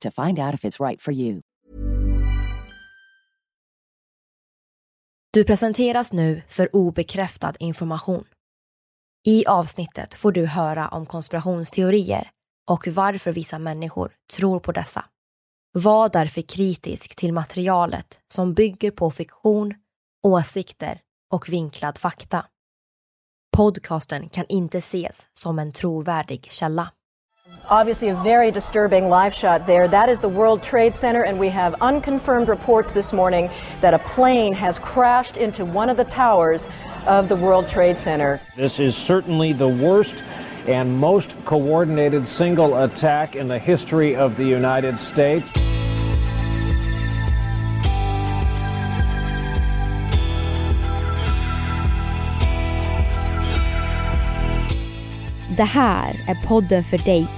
to find out if it's right for you. Du presenteras nu för obekräftad information. I avsnittet får du höra om konspirationsteorier och varför vissa människor tror på dessa. Var därför kritisk till materialet som bygger på fiktion, åsikter och vinklad fakta. Podcasten kan inte ses som en trovärdig källa. Obviously, a very disturbing live shot there. That is the World Trade Center, and we have unconfirmed reports this morning that a plane has crashed into one of the towers of the World Trade Center. This is certainly the worst and most coordinated single attack in the history of the United States. Det här är podden för dig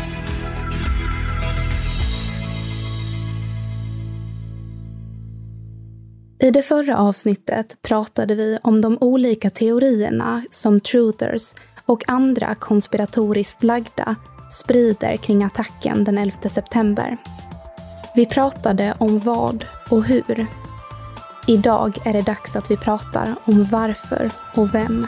I det förra avsnittet pratade vi om de olika teorierna som truthers och andra konspiratoriskt lagda sprider kring attacken den 11 september. Vi pratade om vad och hur. Idag är det dags att vi pratar om varför och vem.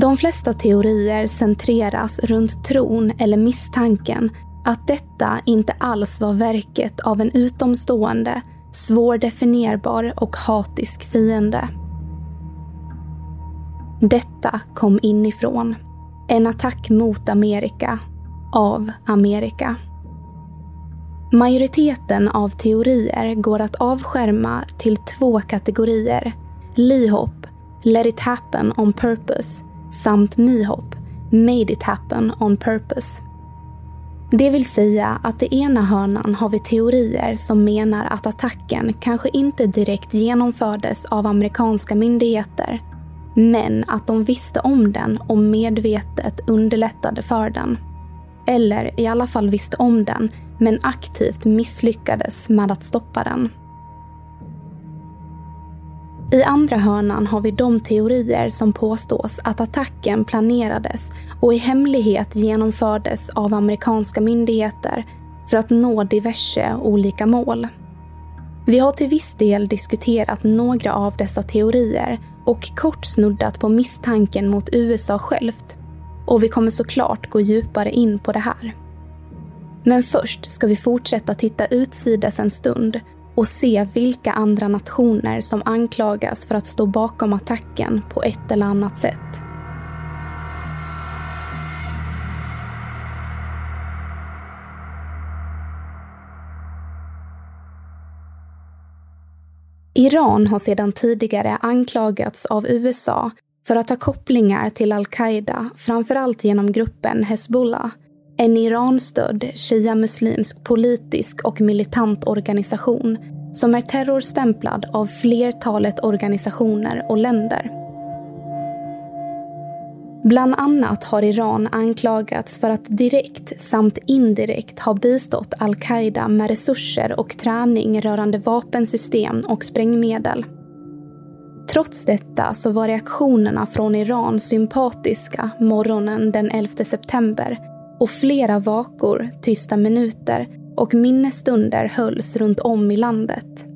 De flesta teorier centreras runt tron eller misstanken att detta inte alls var verket av en utomstående, svårdefinierbar och hatisk fiende. Detta kom inifrån. En attack mot Amerika, av Amerika. Majoriteten av teorier går att avskärma till två kategorier. Lihop, Let it happen on purpose, samt Mihop, Made it happen on purpose. Det vill säga att i ena hörnan har vi teorier som menar att attacken kanske inte direkt genomfördes av amerikanska myndigheter, men att de visste om den och medvetet underlättade för den. Eller i alla fall visste om den, men aktivt misslyckades med att stoppa den. I andra hörnan har vi de teorier som påstås att attacken planerades och i hemlighet genomfördes av amerikanska myndigheter för att nå diverse olika mål. Vi har till viss del diskuterat några av dessa teorier och kort snuddat på misstanken mot USA självt. Och vi kommer såklart gå djupare in på det här. Men först ska vi fortsätta titta utsides en stund och se vilka andra nationer som anklagas för att stå bakom attacken på ett eller annat sätt. Iran har sedan tidigare anklagats av USA för att ha kopplingar till al-Qaida, framförallt genom gruppen Hezbollah, en Iranstödd shia-muslimsk politisk och militant organisation som är terrorstämplad av flertalet organisationer och länder. Bland annat har Iran anklagats för att direkt samt indirekt ha bistått al-Qaida med resurser och träning rörande vapensystem och sprängmedel. Trots detta så var reaktionerna från Iran sympatiska morgonen den 11 september och flera vakor, tysta minuter och minnesstunder hölls runt om i landet.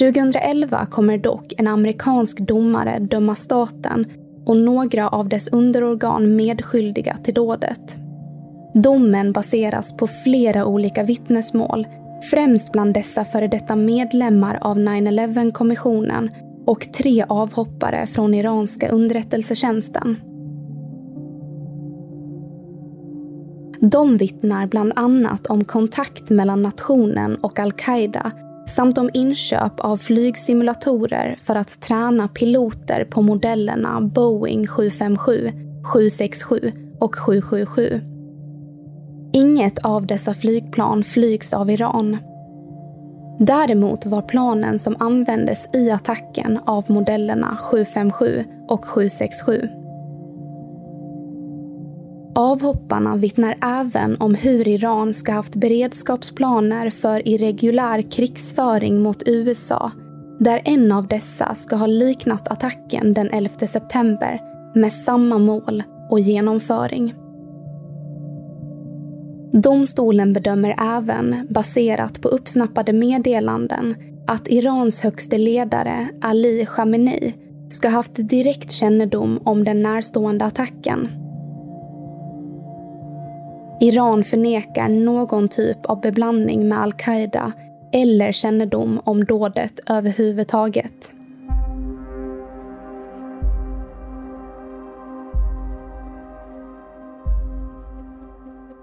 2011 kommer dock en amerikansk domare döma staten och några av dess underorgan medskyldiga till dådet. Domen baseras på flera olika vittnesmål, främst bland dessa före detta medlemmar av 9-11-kommissionen och tre avhoppare från iranska underrättelsetjänsten. De vittnar bland annat om kontakt mellan nationen och al-Qaida samt om inköp av flygsimulatorer för att träna piloter på modellerna Boeing 757, 767 och 777. Inget av dessa flygplan flygs av Iran. Däremot var planen som användes i attacken av modellerna 757 och 767. Avhopparna vittnar även om hur Iran ska haft beredskapsplaner för irreguljär krigsföring mot USA, där en av dessa ska ha liknat attacken den 11 september med samma mål och genomföring. Domstolen bedömer även, baserat på uppsnappade meddelanden, att Irans högste ledare Ali Khamenei ska haft direkt kännedom om den närstående attacken Iran förnekar någon typ av beblandning med al-Qaida eller kännedom om dådet överhuvudtaget.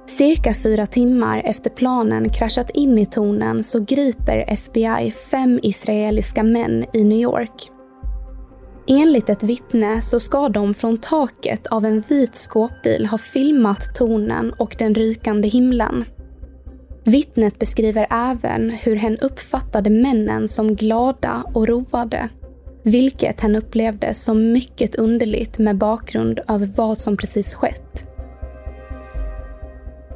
Cirka fyra timmar efter planen kraschat in i tornen så griper FBI fem israeliska män i New York. Enligt ett vittne så ska de från taket av en vit skåpbil ha filmat tornen och den rykande himlen. Vittnet beskriver även hur hen uppfattade männen som glada och roade, vilket hen upplevde som mycket underligt med bakgrund över vad som precis skett.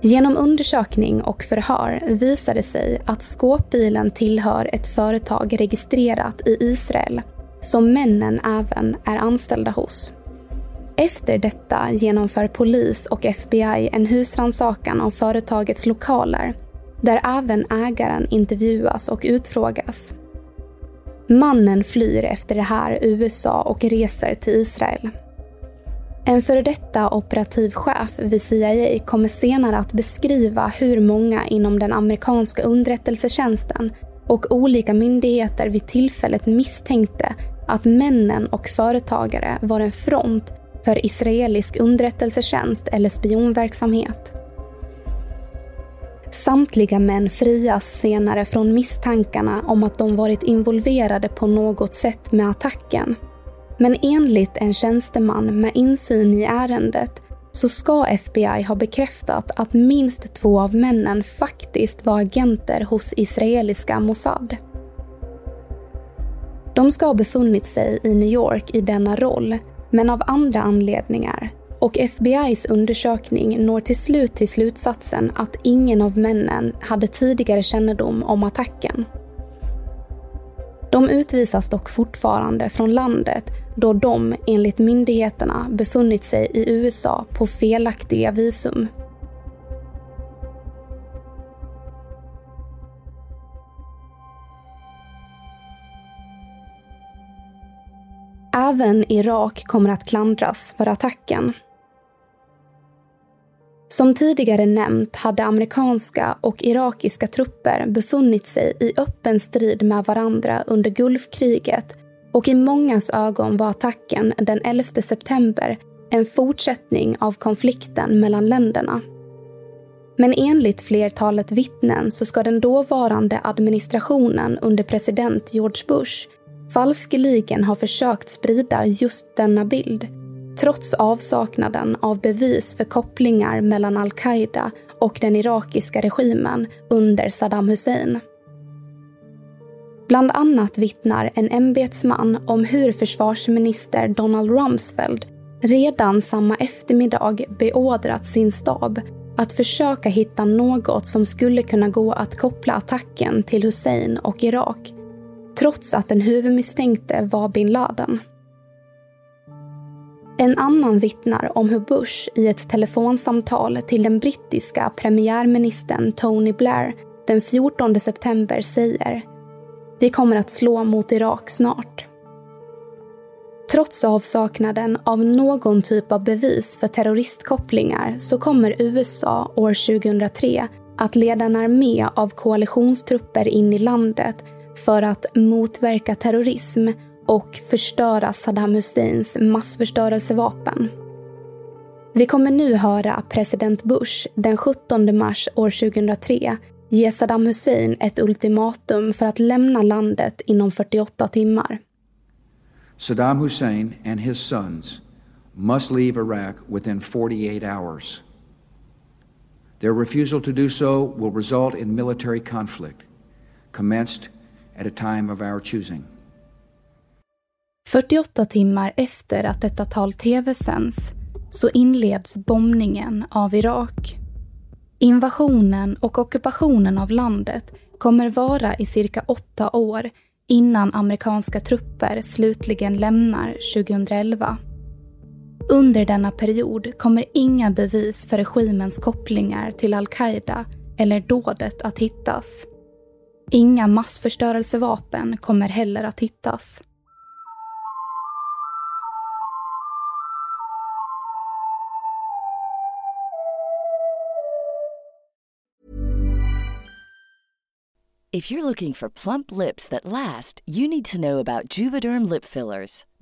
Genom undersökning och förhör visade det sig att skåpbilen tillhör ett företag registrerat i Israel som männen även är anställda hos. Efter detta genomför polis och FBI en husrannsakan av företagets lokaler där även ägaren intervjuas och utfrågas. Mannen flyr efter det här USA och reser till Israel. En före detta operativ chef vid CIA kommer senare att beskriva hur många inom den amerikanska underrättelsetjänsten och olika myndigheter vid tillfället misstänkte att männen och företagare var en front för israelisk underrättelsetjänst eller spionverksamhet. Samtliga män frias senare från misstankarna om att de varit involverade på något sätt med attacken. Men enligt en tjänsteman med insyn i ärendet så ska FBI ha bekräftat att minst två av männen faktiskt var agenter hos israeliska Mossad. De ska ha befunnit sig i New York i denna roll, men av andra anledningar. Och FBIs undersökning når till slut till slutsatsen att ingen av männen hade tidigare kännedom om attacken. De utvisas dock fortfarande från landet då de enligt myndigheterna befunnit sig i USA på felaktiga visum. Även Irak kommer att klandras för attacken. Som tidigare nämnt hade amerikanska och irakiska trupper befunnit sig i öppen strid med varandra under Gulfkriget och i mångas ögon var attacken den 11 september en fortsättning av konflikten mellan länderna. Men enligt flertalet vittnen så ska den dåvarande administrationen under president George Bush falskeligen har försökt sprida just denna bild trots avsaknaden av bevis för kopplingar mellan al-Qaida och den irakiska regimen under Saddam Hussein. Bland annat vittnar en ämbetsman om hur försvarsminister Donald Rumsfeld redan samma eftermiddag beordrat sin stab att försöka hitta något som skulle kunna gå att koppla attacken till Hussein och Irak, trots att den huvudmisstänkte var bin Laden. En annan vittnar om hur Bush i ett telefonsamtal till den brittiska premiärministern Tony Blair den 14 september säger “Vi kommer att slå mot Irak snart”. Trots avsaknaden av någon typ av bevis för terroristkopplingar så kommer USA år 2003 att leda en armé av koalitionstrupper in i landet för att motverka terrorism och förstöra Saddam Husseins massförstörelsevapen. Vi kommer nu höra president Bush den 17 mars år 2003 ge Saddam Hussein ett ultimatum för att lämna landet inom 48 timmar. Saddam Hussein and his sons must leave Iraq within 48 hours. Their refusal to do so will result in military conflict, commenced at a time of our choosing. 48 timmar efter att detta tal tv-sänds så inleds bombningen av Irak. Invasionen och ockupationen av landet kommer vara i cirka åtta år innan amerikanska trupper slutligen lämnar 2011. Under denna period kommer inga bevis för regimens kopplingar till al-Qaida eller dådet att hittas. Inga massförstörelsevapen kommer heller att hittas. If you're looking for plump lips that last, you need to know about Juvederm lip fillers.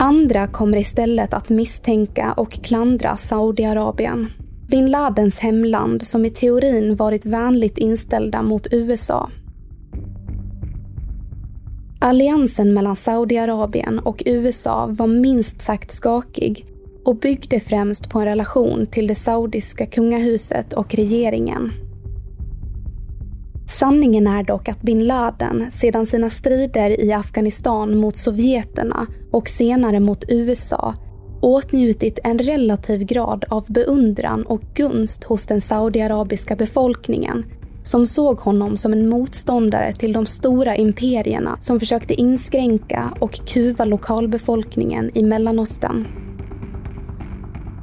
Andra kommer istället att misstänka och klandra Saudiarabien. Bin Ladens hemland som i teorin varit vänligt inställda mot USA. Alliansen mellan Saudiarabien och USA var minst sagt skakig och byggde främst på en relation till det saudiska kungahuset och regeringen. Sanningen är dock att bin Laden sedan sina strider i Afghanistan mot sovjeterna och senare mot USA åtnjutit en relativ grad av beundran och gunst hos den saudiarabiska befolkningen som såg honom som en motståndare till de stora imperierna som försökte inskränka och kuva lokalbefolkningen i Mellanöstern.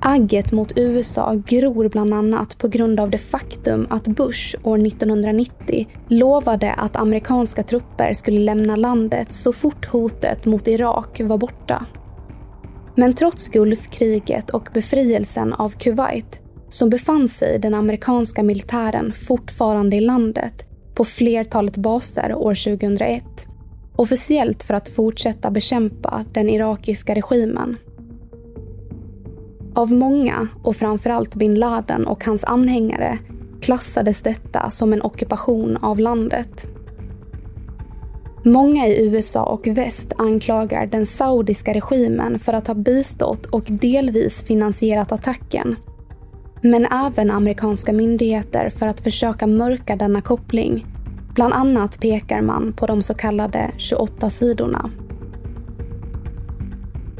Agget mot USA gror bland annat på grund av det faktum att Bush år 1990 lovade att amerikanska trupper skulle lämna landet så fort hotet mot Irak var borta. Men trots Gulfkriget och befrielsen av Kuwait så befann sig den amerikanska militären fortfarande i landet på flertalet baser år 2001. Officiellt för att fortsätta bekämpa den irakiska regimen. Av många, och framförallt bin Laden och hans anhängare, klassades detta som en ockupation av landet. Många i USA och väst anklagar den saudiska regimen för att ha bistått och delvis finansierat attacken. Men även amerikanska myndigheter för att försöka mörka denna koppling. Bland annat pekar man på de så kallade 28 sidorna.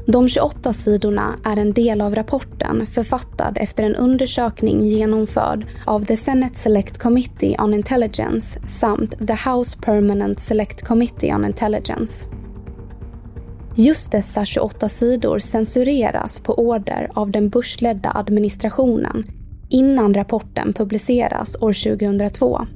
De 28 sidorna är en del av rapporten författad efter en undersökning genomförd av The Senate Select Committee on Intelligence samt The House Permanent Select Committee on Intelligence. Just dessa 28 sidor censureras på order av den börsledda administrationen innan rapporten publiceras år 2002.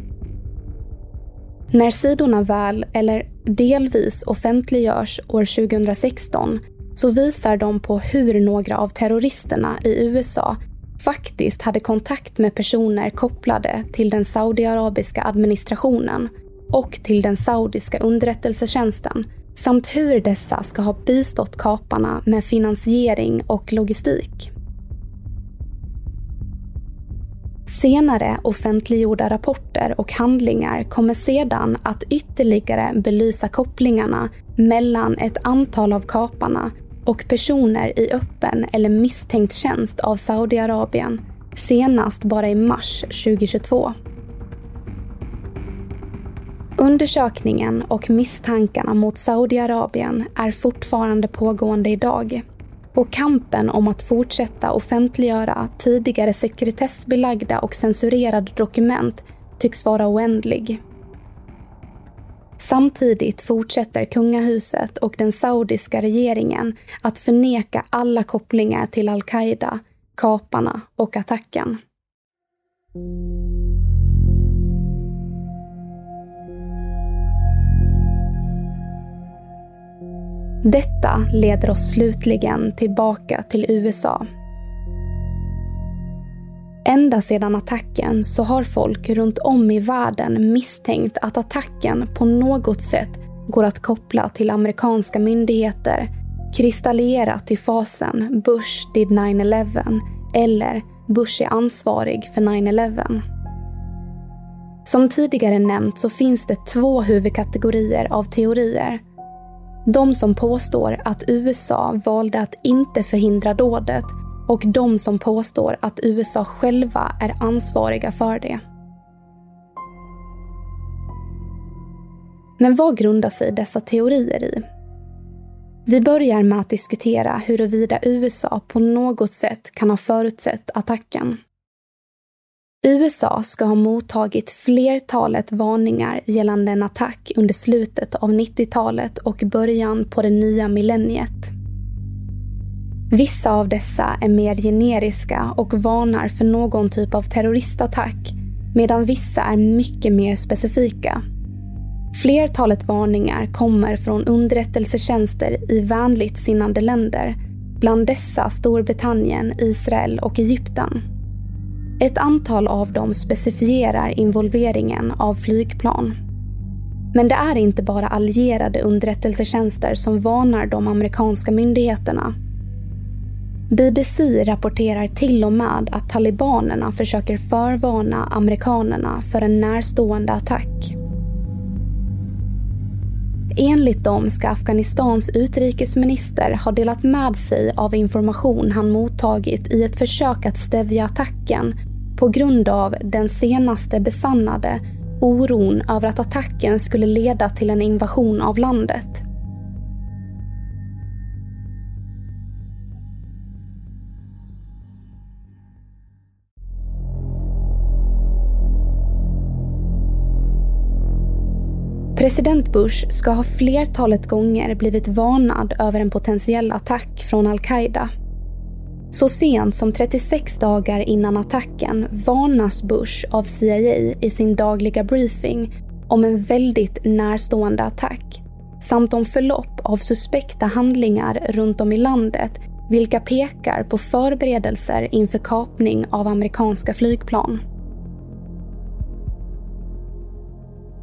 När sidorna väl, eller delvis offentliggörs år 2016 så visar de på hur några av terroristerna i USA faktiskt hade kontakt med personer kopplade till den saudiarabiska administrationen och till den saudiska underrättelsetjänsten samt hur dessa ska ha bistått kaparna med finansiering och logistik. Senare offentliggjorda rapporter och handlingar kommer sedan att ytterligare belysa kopplingarna mellan ett antal av kaparna och personer i öppen eller misstänkt tjänst av Saudiarabien, senast bara i mars 2022. Undersökningen och misstankarna mot Saudiarabien är fortfarande pågående idag och kampen om att fortsätta offentliggöra tidigare sekretessbelagda och censurerade dokument tycks vara oändlig. Samtidigt fortsätter kungahuset och den saudiska regeringen att förneka alla kopplingar till al-Qaida, kaparna och attacken. Detta leder oss slutligen tillbaka till USA Ända sedan attacken så har folk runt om i världen misstänkt att attacken på något sätt går att koppla till amerikanska myndigheter, kristallerat till fasen Bush did 9-11 eller Bush är ansvarig för 9-11. Som tidigare nämnt så finns det två huvudkategorier av teorier. De som påstår att USA valde att inte förhindra dådet och de som påstår att USA själva är ansvariga för det. Men vad grundar sig dessa teorier i? Vi börjar med att diskutera huruvida USA på något sätt kan ha förutsett attacken. USA ska ha mottagit flertalet varningar gällande en attack under slutet av 90-talet och början på det nya millenniet. Vissa av dessa är mer generiska och varnar för någon typ av terroristattack, medan vissa är mycket mer specifika. Flertalet varningar kommer från underrättelsetjänster i vänligt sinnande länder, bland dessa Storbritannien, Israel och Egypten. Ett antal av dem specifierar involveringen av flygplan. Men det är inte bara allierade underrättelsetjänster som varnar de amerikanska myndigheterna BBC rapporterar till och med att talibanerna försöker förvarna amerikanerna för en närstående attack. Enligt dem ska Afghanistans utrikesminister ha delat med sig av information han mottagit i ett försök att stävja attacken på grund av den senaste besannade oron över att attacken skulle leda till en invasion av landet. President Bush ska ha flertalet gånger blivit varnad över en potentiell attack från al-Qaida. Så sent som 36 dagar innan attacken varnas Bush av CIA i sin dagliga briefing om en väldigt närstående attack samt om förlopp av suspekta handlingar runt om i landet vilka pekar på förberedelser inför kapning av amerikanska flygplan.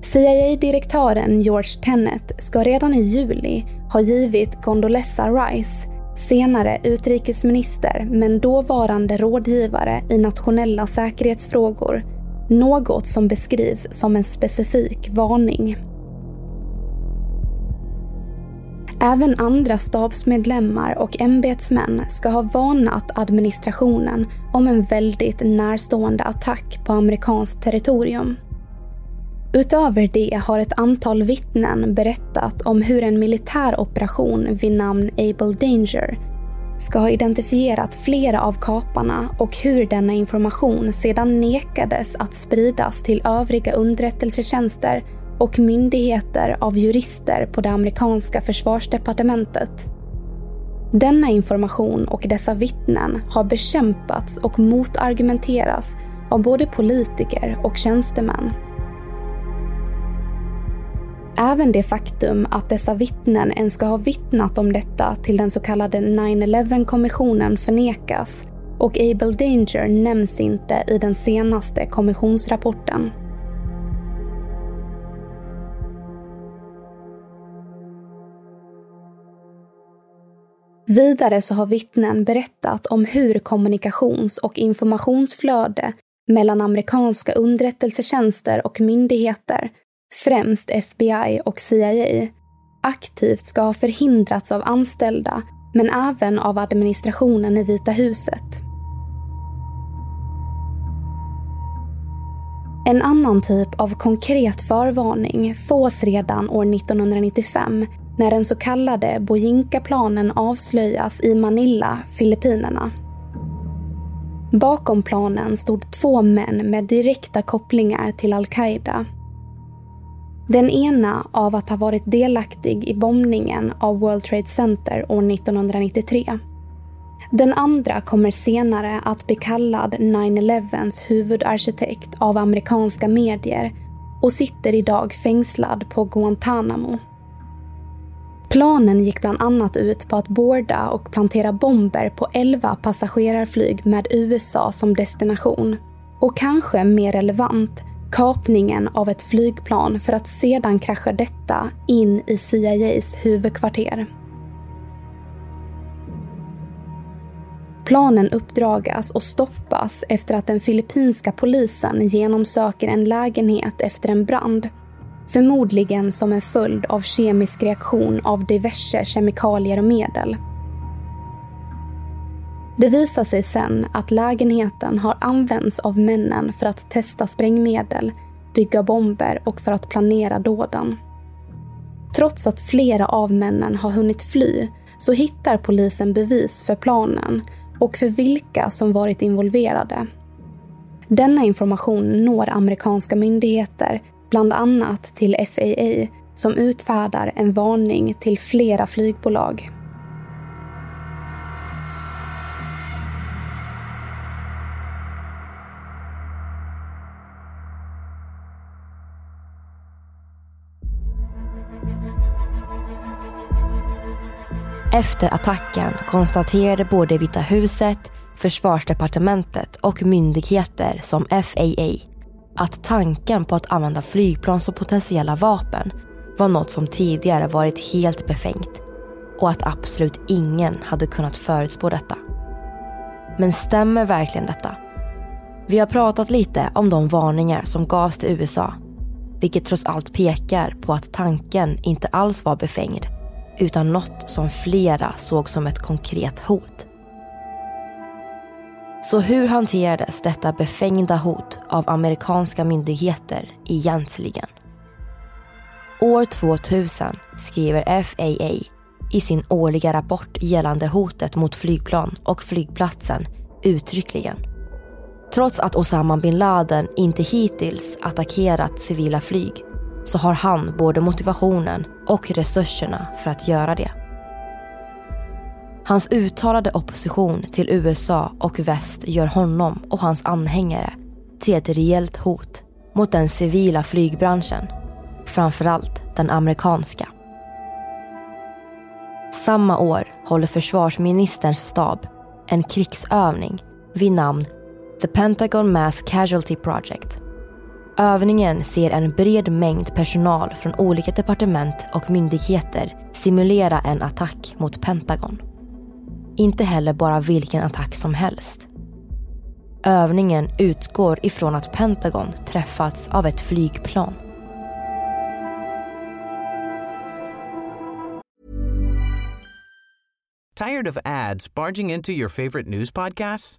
CIA-direktören George Tenet ska redan i juli ha givit Condoleezza Rice, senare utrikesminister men dåvarande rådgivare i nationella säkerhetsfrågor, något som beskrivs som en specifik varning. Även andra stabsmedlemmar och ämbetsmän ska ha varnat administrationen om en väldigt närstående attack på amerikanskt territorium. Utöver det har ett antal vittnen berättat om hur en militär operation vid namn Able Danger ska ha identifierat flera av kaparna och hur denna information sedan nekades att spridas till övriga underrättelsetjänster och myndigheter av jurister på det amerikanska försvarsdepartementet. Denna information och dessa vittnen har bekämpats och motargumenterats av både politiker och tjänstemän. Även det faktum att dessa vittnen ens ska ha vittnat om detta till den så kallade 9-11-kommissionen förnekas och Able Danger nämns inte i den senaste kommissionsrapporten. Vidare så har vittnen berättat om hur kommunikations och informationsflöde mellan amerikanska underrättelsetjänster och myndigheter främst FBI och CIA, aktivt ska ha förhindrats av anställda men även av administrationen i Vita huset. En annan typ av konkret förvarning fås redan år 1995 när den så kallade Bojinka-planen avslöjas i Manila, Filippinerna. Bakom planen stod två män med direkta kopplingar till al-Qaida den ena av att ha varit delaktig i bombningen av World Trade Center år 1993. Den andra kommer senare att bli kallad 9-11s huvudarkitekt av amerikanska medier och sitter idag fängslad på Guantanamo. Planen gick bland annat ut på att borda och plantera bomber på 11 passagerarflyg med USA som destination. Och kanske mer relevant kapningen av ett flygplan för att sedan krascha detta in i CIAs huvudkvarter. Planen uppdragas och stoppas efter att den filippinska polisen genomsöker en lägenhet efter en brand. Förmodligen som en följd av kemisk reaktion av diverse kemikalier och medel. Det visar sig sen att lägenheten har använts av männen för att testa sprängmedel, bygga bomber och för att planera dåden. Trots att flera av männen har hunnit fly så hittar polisen bevis för planen och för vilka som varit involverade. Denna information når amerikanska myndigheter, bland annat till FAA som utfärdar en varning till flera flygbolag. Efter attacken konstaterade både Vita huset, försvarsdepartementet och myndigheter som FAA att tanken på att använda flygplan som potentiella vapen var något som tidigare varit helt befängt och att absolut ingen hade kunnat förutspå detta. Men stämmer verkligen detta? Vi har pratat lite om de varningar som gavs till USA. vilket trots allt pekar på att tanken inte alls var befängd utan något som flera såg som ett konkret hot. Så hur hanterades detta befängda hot av amerikanska myndigheter egentligen? År 2000 skriver FAA i sin årliga rapport gällande hotet mot flygplan och flygplatsen uttryckligen. Trots att Osama bin Laden inte hittills attackerat civila flyg så har han både motivationen och resurserna för att göra det. Hans uttalade opposition till USA och väst gör honom och hans anhängare till ett reellt hot mot den civila flygbranschen. Framförallt den amerikanska. Samma år håller försvarsministerns stab en krigsövning vid namn The Pentagon Mass Casualty Project. Övningen ser en bred mängd personal från olika departement och myndigheter simulera en attack mot Pentagon. Inte heller bara vilken attack som helst. Övningen utgår ifrån att Pentagon träffats av ett flygplan. Tired of ads barging into your favorite news podcasts?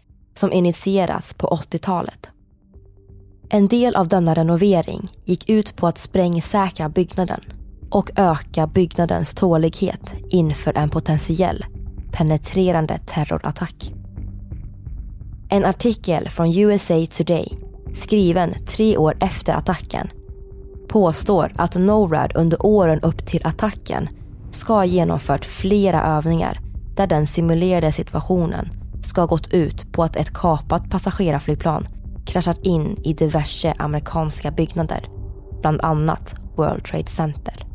som initierats på 80-talet. En del av denna renovering gick ut på att sprängsäkra byggnaden och öka byggnadens tålighet inför en potentiell penetrerande terrorattack. En artikel från USA Today, skriven tre år efter attacken, påstår att NORAD under åren upp till attacken ska ha genomfört flera övningar där den simulerade situationen ska ha gått ut på att ett kapat passagerarflygplan kraschat in i diverse amerikanska byggnader, bland annat World Trade Center.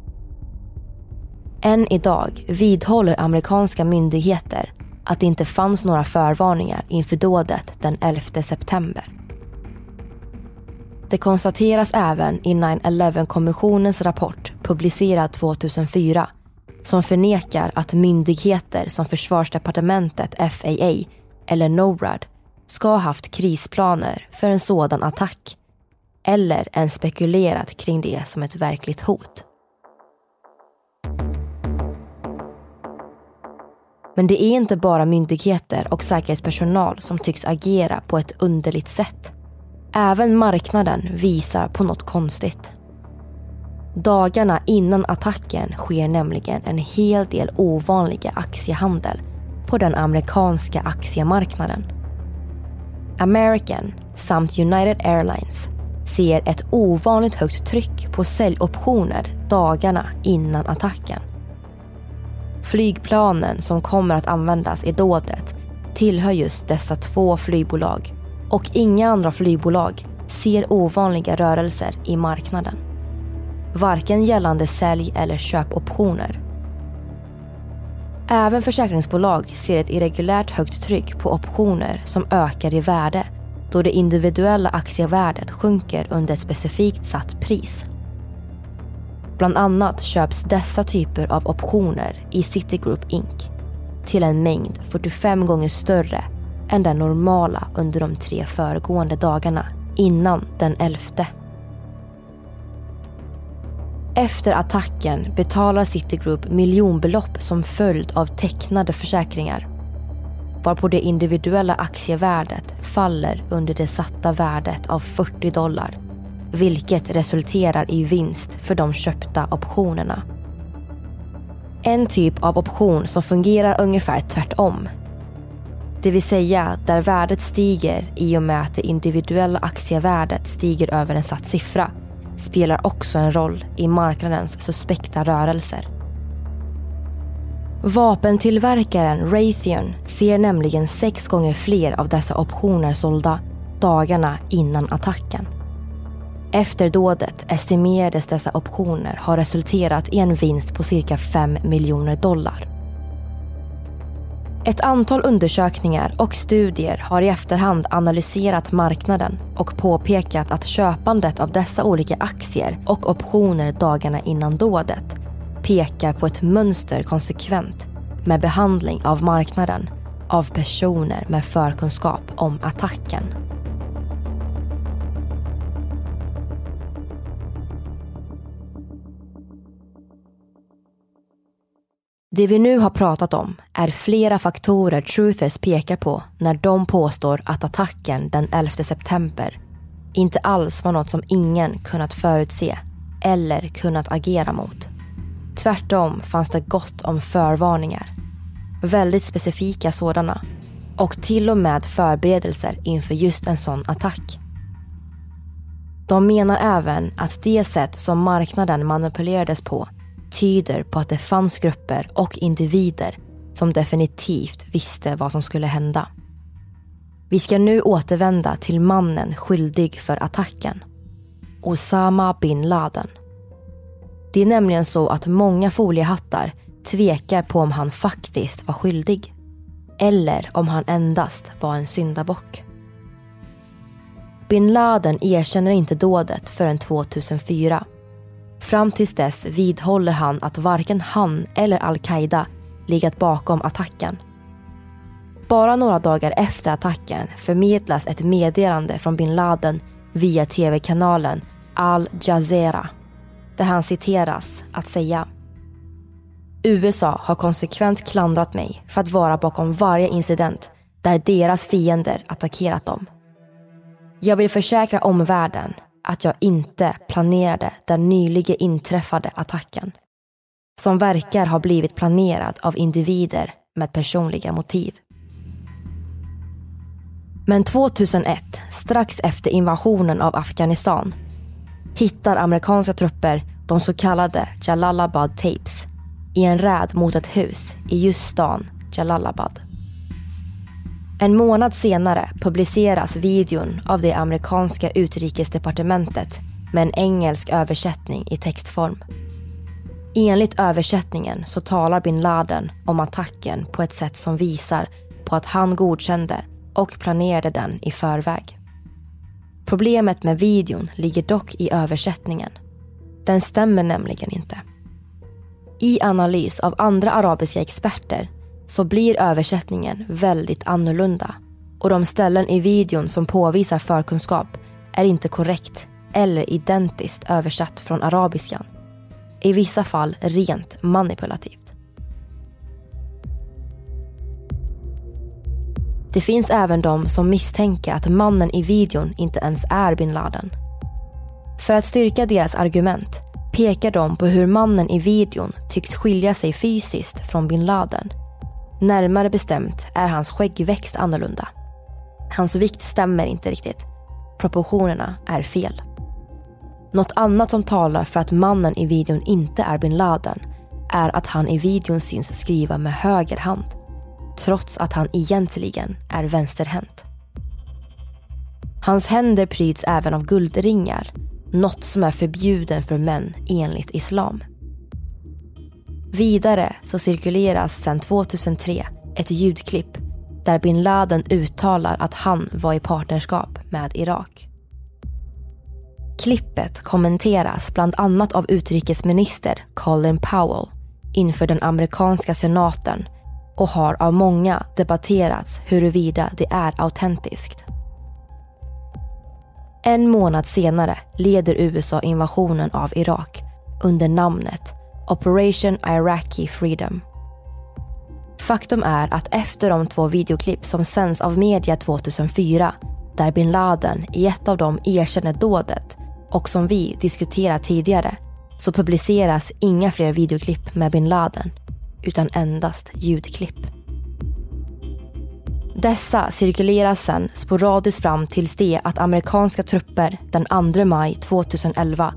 Än idag vidhåller amerikanska myndigheter att det inte fanns några förvarningar inför dådet den 11 september. Det konstateras även i 9-11-kommissionens rapport publicerad 2004 som förnekar att myndigheter som Försvarsdepartementet, FAA eller NORAD ska ha haft krisplaner för en sådan attack eller ens spekulerat kring det som ett verkligt hot. Men det är inte bara myndigheter och säkerhetspersonal som tycks agera på ett underligt sätt. Även marknaden visar på något konstigt. Dagarna innan attacken sker nämligen en hel del ovanliga aktiehandel på den amerikanska aktiemarknaden. American samt United Airlines ser ett ovanligt högt tryck på säljoptioner dagarna innan attacken. Flygplanen som kommer att användas i dådet tillhör just dessa två flygbolag och inga andra flygbolag ser ovanliga rörelser i marknaden. Varken gällande sälj eller köpoptioner. Även försäkringsbolag ser ett irregulärt högt tryck på optioner som ökar i värde då det individuella aktievärdet sjunker under ett specifikt satt pris. Bland annat köps dessa typer av optioner i Citigroup Inc. till en mängd 45 gånger större än den normala under de tre föregående dagarna innan den 11. Efter attacken betalar Citigroup miljonbelopp som följd av tecknade försäkringar varpå det individuella aktievärdet faller under det satta värdet av 40 dollar vilket resulterar i vinst för de köpta optionerna. En typ av option som fungerar ungefär tvärtom. Det vill säga där värdet stiger i och med att det individuella aktievärdet stiger över en satt siffra spelar också en roll i marknadens suspekta rörelser. Vapentillverkaren Raytheon ser nämligen sex gånger fler av dessa optioner sålda dagarna innan attacken. Efter dådet estimerades dessa optioner ha resulterat i en vinst på cirka 5 miljoner dollar. Ett antal undersökningar och studier har i efterhand analyserat marknaden och påpekat att köpandet av dessa olika aktier och optioner dagarna innan dådet pekar på ett mönster konsekvent med behandling av marknaden av personer med förkunskap om attacken. Det vi nu har pratat om är flera faktorer Truthers pekar på när de påstår att attacken den 11 september inte alls var något som ingen kunnat förutse eller kunnat agera mot. Tvärtom fanns det gott om förvarningar. Väldigt specifika sådana. Och till och med förberedelser inför just en sån attack. De menar även att det sätt som marknaden manipulerades på tyder på att det fanns grupper och individer som definitivt visste vad som skulle hända. Vi ska nu återvända till mannen skyldig för attacken. Osama bin Laden. Det är nämligen så att många foliehattar tvekar på om han faktiskt var skyldig. Eller om han endast var en syndabock. Bin Laden erkänner inte dådet förrän 2004 Fram tills dess vidhåller han att varken han eller al-Qaida legat bakom attacken. Bara några dagar efter attacken förmedlas ett meddelande från bin Laden via tv-kanalen Al Jazeera där han citeras att säga USA har konsekvent klandrat mig för att vara bakom varje incident där deras fiender attackerat dem. Jag vill försäkra omvärlden att jag inte planerade den nyligen inträffade attacken. Som verkar ha blivit planerad av individer med personliga motiv. Men 2001, strax efter invasionen av Afghanistan, hittar amerikanska trupper de så kallade Jalalabad tapes i en räd mot ett hus i just stan Jalalabad. En månad senare publiceras videon av det amerikanska utrikesdepartementet med en engelsk översättning i textform. Enligt översättningen så talar bin Laden om attacken på ett sätt som visar på att han godkände och planerade den i förväg. Problemet med videon ligger dock i översättningen. Den stämmer nämligen inte. I analys av andra arabiska experter så blir översättningen väldigt annorlunda. Och de ställen i videon som påvisar förkunskap är inte korrekt eller identiskt översatt från arabiskan. I vissa fall rent manipulativt. Det finns även de som misstänker att mannen i videon inte ens är bin Laden. För att styrka deras argument pekar de på hur mannen i videon tycks skilja sig fysiskt från bin Laden Närmare bestämt är hans skäggväxt annorlunda. Hans vikt stämmer inte riktigt. Proportionerna är fel. Något annat som talar för att mannen i videon inte är bin Laden är att han i videon syns skriva med höger hand. Trots att han egentligen är vänsterhänt. Hans händer pryds även av guldringar. Något som är förbjuden för män enligt islam. Vidare så cirkuleras sedan 2003 ett ljudklipp där bin Laden uttalar att han var i partnerskap med Irak. Klippet kommenteras bland annat av utrikesminister Colin Powell inför den amerikanska senaten och har av många debatterats huruvida det är autentiskt. En månad senare leder USA invasionen av Irak under namnet Operation Iraqi Freedom. Faktum är att efter de två videoklipp som sänds av media 2004 där bin Laden i ett av dem erkänner dådet och som vi diskuterat tidigare så publiceras inga fler videoklipp med bin Laden utan endast ljudklipp. Dessa cirkuleras sedan sporadiskt fram tills det att amerikanska trupper den 2 maj 2011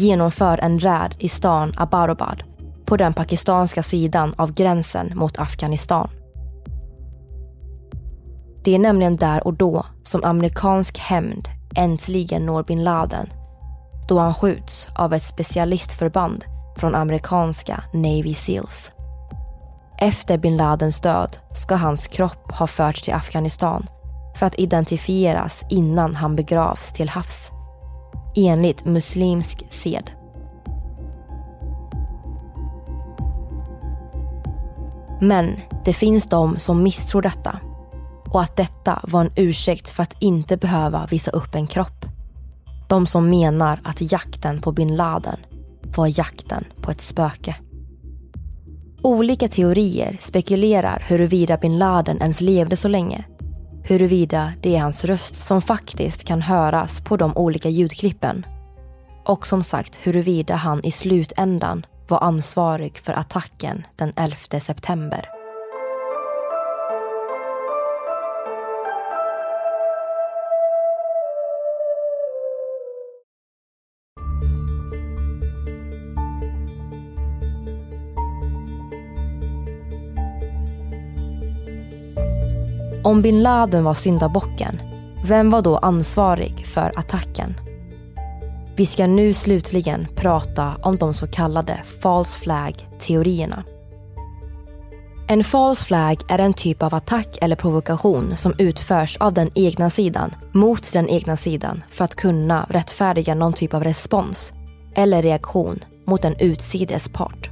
genomför en räd i stan Abarobad på den pakistanska sidan av gränsen mot Afghanistan. Det är nämligen där och då som amerikansk hämnd äntligen når bin Laden då han skjuts av ett specialistförband från amerikanska Navy Seals. Efter bin Ladens död ska hans kropp ha förts till Afghanistan för att identifieras innan han begravs till havs. Enligt muslimsk sed. Men det finns de som misstror detta och att detta var en ursäkt för att inte behöva visa upp en kropp. De som menar att jakten på bin Laden var jakten på ett spöke. Olika teorier spekulerar huruvida bin Laden ens levde så länge. Huruvida det är hans röst som faktiskt kan höras på de olika ljudklippen. Och som sagt huruvida han i slutändan var ansvarig för attacken den 11 september. Om bin Laden var syndabocken, vem var då ansvarig för attacken? Vi ska nu slutligen prata om de så kallade false flag-teorierna. En false flag är en typ av attack eller provokation som utförs av den egna sidan mot den egna sidan för att kunna rättfärdiga någon typ av respons eller reaktion mot en utsides part.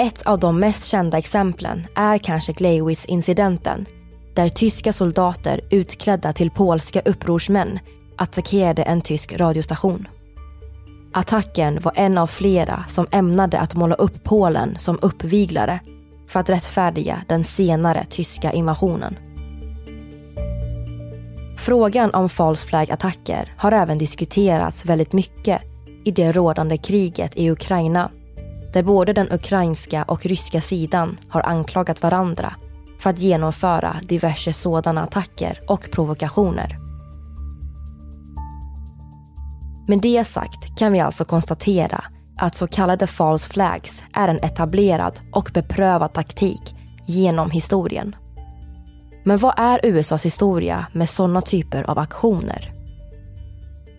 Ett av de mest kända exemplen är kanske Gleiwitz-incidenten där tyska soldater utklädda till polska upprorsmän attackerade en tysk radiostation. Attacken var en av flera som ämnade att måla upp Polen som uppviglare för att rättfärdiga den senare tyska invasionen. Frågan om false flag-attacker har även diskuterats väldigt mycket i det rådande kriget i Ukraina där både den ukrainska och ryska sidan har anklagat varandra för att genomföra diverse sådana attacker och provokationer. Med det sagt kan vi alltså konstatera att så kallade false flags är en etablerad och beprövad taktik genom historien. Men vad är USAs historia med sådana typer av aktioner?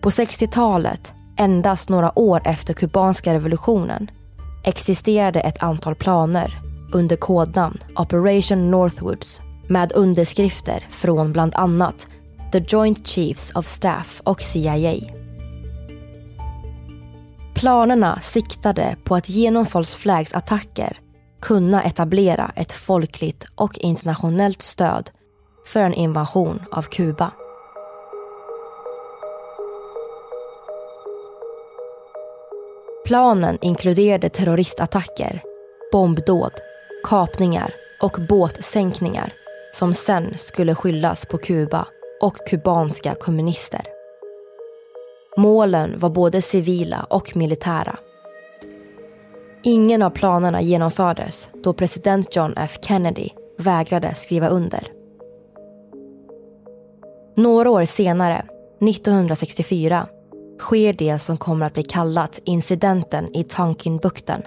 På 60-talet, endast några år efter kubanska revolutionen, existerade ett antal planer under kodnamn Operation Northwoods med underskrifter från bland annat The Joint Chiefs of Staff och CIA. Planerna siktade på att genom false flags attacker kunna etablera ett folkligt och internationellt stöd för en invasion av Kuba. Planen inkluderade terroristattacker, bombdåd, kapningar och båtsänkningar som sen skulle skyllas på Kuba och kubanska kommunister. Målen var både civila och militära. Ingen av planerna genomfördes då president John F Kennedy vägrade skriva under. Några år senare, 1964, sker det som kommer att bli kallat incidenten i Tonkinbukten.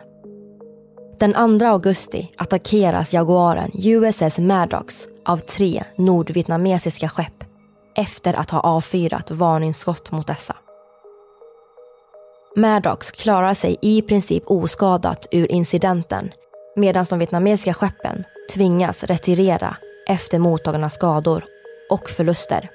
Den 2 augusti attackeras Jaguaren USS Maddox av tre nordvietnamesiska skepp efter att ha avfyrat varningsskott mot dessa. Maddox klarar sig i princip oskadat ur incidenten medan de vietnamesiska skeppen tvingas retirera efter mottagna skador och förluster.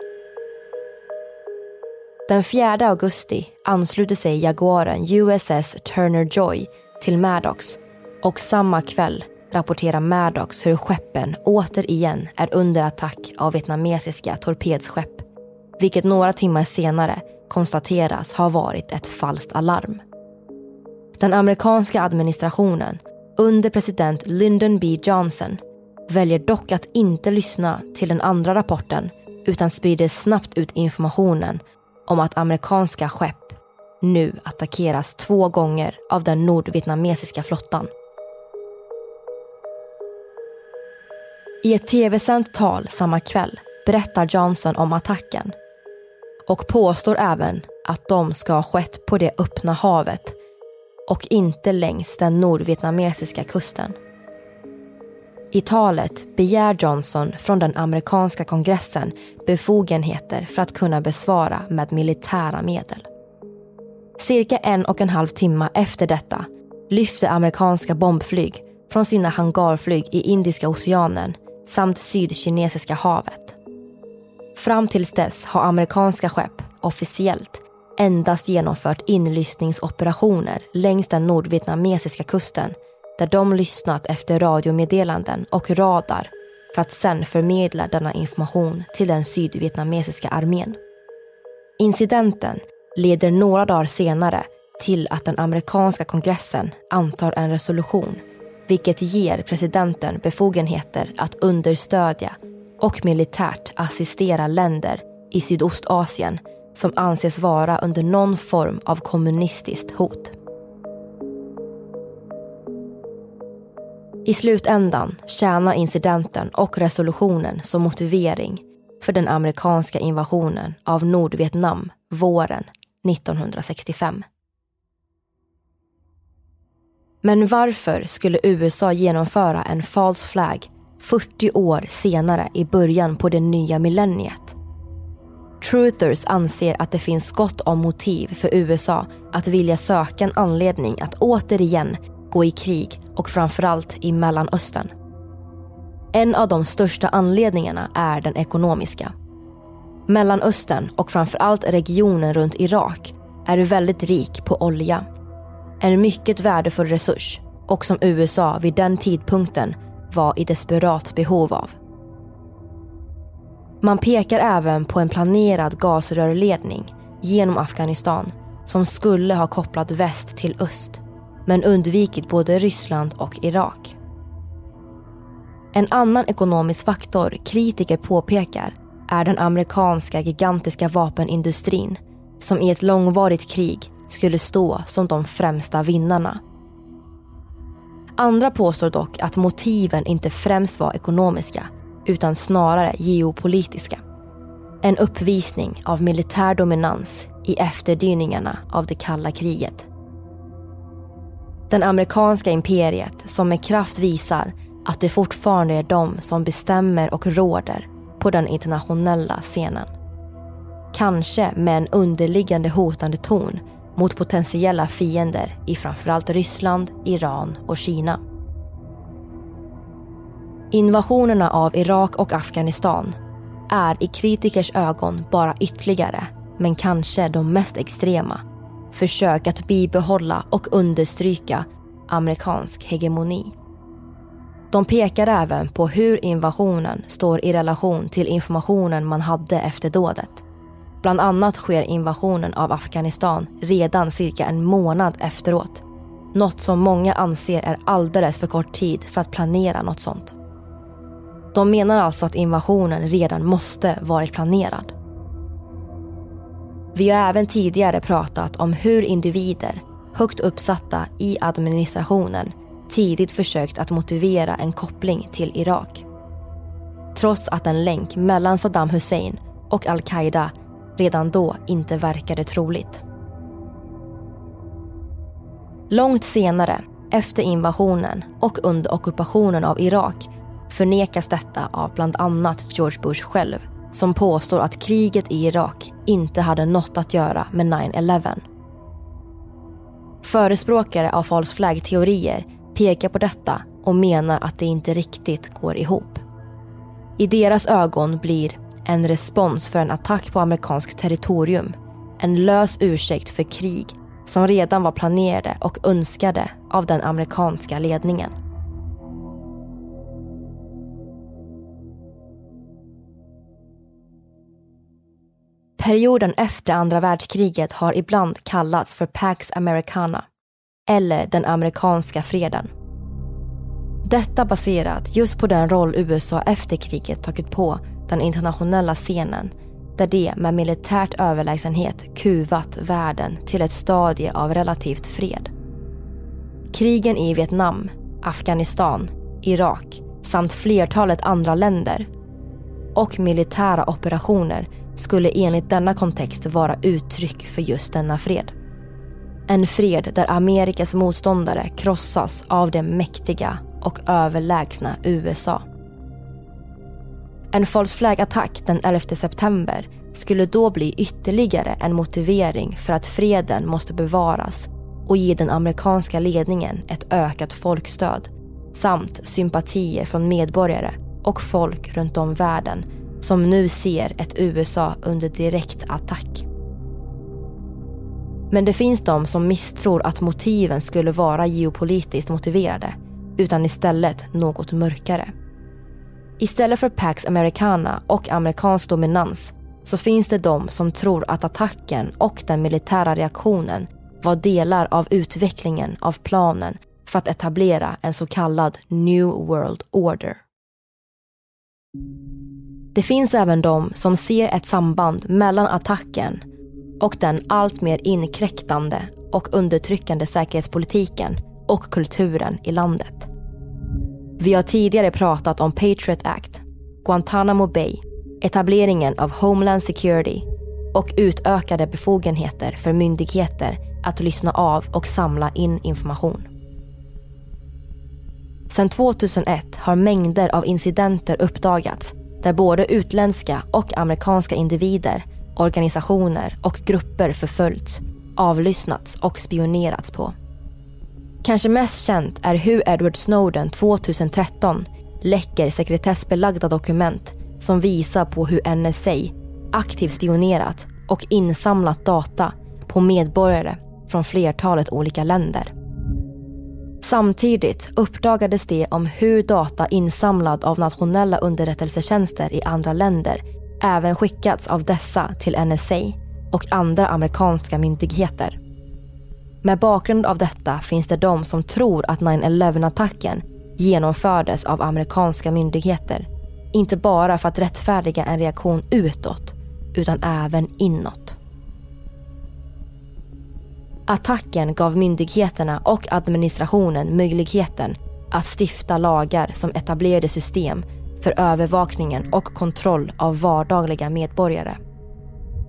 Den 4 augusti ansluter sig Jaguaren USS Turner Joy till Maddox och samma kväll rapporterar Maddox hur skeppen återigen är under attack av vietnamesiska torpedskepp. Vilket några timmar senare konstateras ha varit ett falskt alarm. Den amerikanska administrationen under president Lyndon B Johnson väljer dock att inte lyssna till den andra rapporten utan sprider snabbt ut informationen om att amerikanska skepp nu attackeras två gånger av den nordvietnamesiska flottan. I ett tv-sänt tal samma kväll berättar Johnson om attacken och påstår även att de ska ha skett på det öppna havet och inte längs den nordvietnamesiska kusten. I talet begär Johnson från den amerikanska kongressen befogenheter för att kunna besvara med militära medel. Cirka en och en halv timme efter detta lyfte amerikanska bombflyg från sina hangarflyg i Indiska oceanen samt Sydkinesiska havet. Fram tills dess har amerikanska skepp officiellt endast genomfört inlyssningsoperationer längs den nordvietnamesiska kusten där de lyssnat efter radiomeddelanden och radar för att sedan förmedla denna information till den sydvietnamesiska armén. Incidenten leder några dagar senare till att den amerikanska kongressen antar en resolution vilket ger presidenten befogenheter att understödja och militärt assistera länder i Sydostasien som anses vara under någon form av kommunistiskt hot. I slutändan tjänar incidenten och resolutionen som motivering för den amerikanska invasionen av Nordvietnam våren 1965. Men varför skulle USA genomföra en false flag 40 år senare i början på det nya millenniet? Truthers anser att det finns gott om motiv för USA att vilja söka en anledning att återigen gå i krig och framförallt i Mellanöstern. En av de största anledningarna är den ekonomiska. Mellanöstern och framförallt regionen runt Irak är väldigt rik på olja. En mycket värdefull resurs och som USA vid den tidpunkten var i desperat behov av. Man pekar även på en planerad gasrörledning genom Afghanistan som skulle ha kopplat väst till öst men undvikit både Ryssland och Irak. En annan ekonomisk faktor kritiker påpekar är den amerikanska gigantiska vapenindustrin som i ett långvarigt krig skulle stå som de främsta vinnarna. Andra påstår dock att motiven inte främst var ekonomiska utan snarare geopolitiska. En uppvisning av militär dominans i efterdyningarna av det kalla kriget. Den amerikanska imperiet som med kraft visar att det fortfarande är de som bestämmer och råder på den internationella scenen. Kanske med en underliggande hotande ton mot potentiella fiender i framförallt Ryssland, Iran och Kina. Invasionerna av Irak och Afghanistan är i kritikers ögon bara ytterligare, men kanske de mest extrema, försök att bibehålla och understryka amerikansk hegemoni. De pekar även på hur invasionen står i relation till informationen man hade efter dådet. Bland annat sker invasionen av Afghanistan redan cirka en månad efteråt. Något som många anser är alldeles för kort tid för att planera något sånt. De menar alltså att invasionen redan måste varit planerad. Vi har även tidigare pratat om hur individer, högt uppsatta i administrationen, tidigt försökt att motivera en koppling till Irak. Trots att en länk mellan Saddam Hussein och al-Qaida redan då inte verkade troligt. Långt senare, efter invasionen och under ockupationen av Irak förnekas detta av bland annat George Bush själv som påstår att kriget i Irak inte hade något att göra med 9-11. Förespråkare av false flag-teorier pekar på detta och menar att det inte riktigt går ihop. I deras ögon blir en respons för en attack på amerikanskt territorium en lös ursäkt för krig som redan var planerade och önskade av den amerikanska ledningen. Perioden efter andra världskriget har ibland kallats för Pax Americana eller den amerikanska freden. Detta baserat just på den roll USA efter kriget tagit på den internationella scenen där det med militärt överlägsenhet kuvat världen till ett stadie av relativt fred. Krigen i Vietnam, Afghanistan, Irak samt flertalet andra länder och militära operationer skulle enligt denna kontext vara uttryck för just denna fred. En fred där Amerikas motståndare krossas av det mäktiga och överlägsna USA. En false flag-attack den 11 september skulle då bli ytterligare en motivering för att freden måste bevaras och ge den amerikanska ledningen ett ökat folkstöd samt sympatier från medborgare och folk runt om världen som nu ser ett USA under direkt attack. Men det finns de som misstror att motiven skulle vara geopolitiskt motiverade utan istället något mörkare. Istället för Pax Americana och amerikansk dominans så finns det de som tror att attacken och den militära reaktionen var delar av utvecklingen av planen för att etablera en så kallad New World Order. Det finns även de som ser ett samband mellan attacken och den alltmer inkräktande och undertryckande säkerhetspolitiken och kulturen i landet. Vi har tidigare pratat om Patriot Act, Guantanamo Bay, etableringen av Homeland Security och utökade befogenheter för myndigheter att lyssna av och samla in information. Sedan 2001 har mängder av incidenter uppdagats där både utländska och amerikanska individer, organisationer och grupper förföljts, avlyssnats och spionerats på. Kanske mest känt är hur Edward Snowden 2013 läcker sekretessbelagda dokument som visar på hur NSA aktivt spionerat och insamlat data på medborgare från flertalet olika länder. Samtidigt uppdagades det om hur data insamlad av nationella underrättelsetjänster i andra länder även skickats av dessa till NSA och andra amerikanska myndigheter. Med bakgrund av detta finns det de som tror att 9-11-attacken genomfördes av amerikanska myndigheter. Inte bara för att rättfärdiga en reaktion utåt, utan även inåt. Attacken gav myndigheterna och administrationen möjligheten att stifta lagar som etablerade system för övervakningen och kontroll av vardagliga medborgare.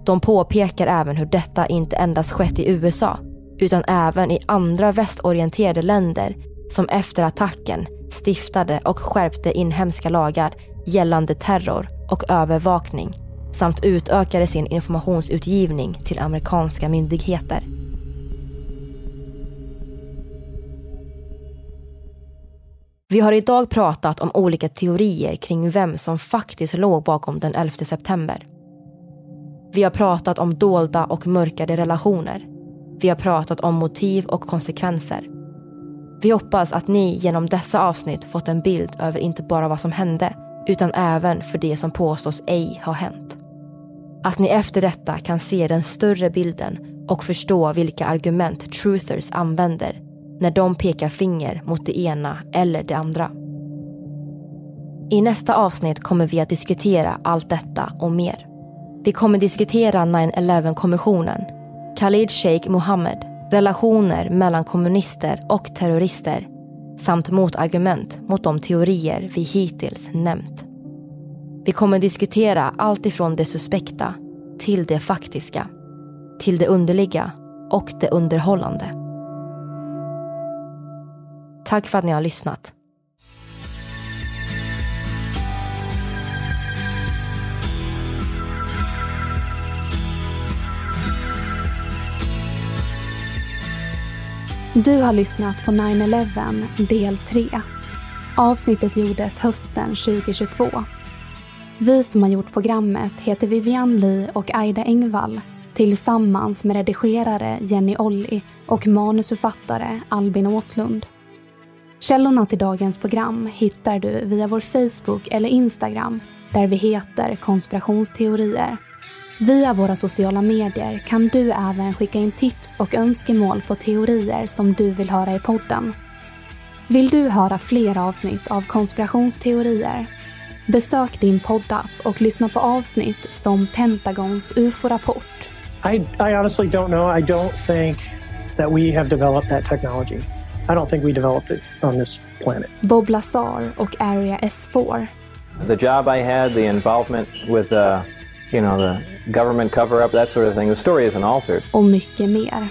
De påpekar även hur detta inte endast skett i USA utan även i andra västorienterade länder som efter attacken stiftade och skärpte inhemska lagar gällande terror och övervakning samt utökade sin informationsutgivning till amerikanska myndigheter. Vi har idag pratat om olika teorier kring vem som faktiskt låg bakom den 11 september. Vi har pratat om dolda och mörkade relationer. Vi har pratat om motiv och konsekvenser. Vi hoppas att ni genom dessa avsnitt fått en bild över inte bara vad som hände utan även för det som påstås ej ha hänt. Att ni efter detta kan se den större bilden och förstå vilka argument truthers använder när de pekar finger mot det ena eller det andra. I nästa avsnitt kommer vi att diskutera allt detta och mer. Vi kommer diskutera 9-11-kommissionen, Khalid Sheikh Mohammed, relationer mellan kommunister och terrorister samt motargument mot de teorier vi hittills nämnt. Vi kommer diskutera allt ifrån det suspekta till det faktiska, till det underliga och det underhållande. Tack för att ni har lyssnat. Du har lyssnat på 9-11 del 3. Avsnittet gjordes hösten 2022. Vi som har gjort programmet heter Vivian Lee och Aida Engvall tillsammans med redigerare Jenny Olli och manusförfattare Albin Åslund. Källorna till dagens program hittar du via vår Facebook eller Instagram där vi heter konspirationsteorier. Via våra sociala medier kan du även skicka in tips och önskemål på teorier som du vill höra i podden. Vill du höra fler avsnitt av konspirationsteorier? Besök din poddapp och lyssna på avsnitt som Pentagons UFO-rapport. I, I honestly don't know. I don't think that we have developed that technology. I don't think we developed it on this planet. Bob Lazar och Area S4. The job I had, the involvement with the, you know, the government cover-up, that sort of thing. The story isn't altered. Och mycket mer.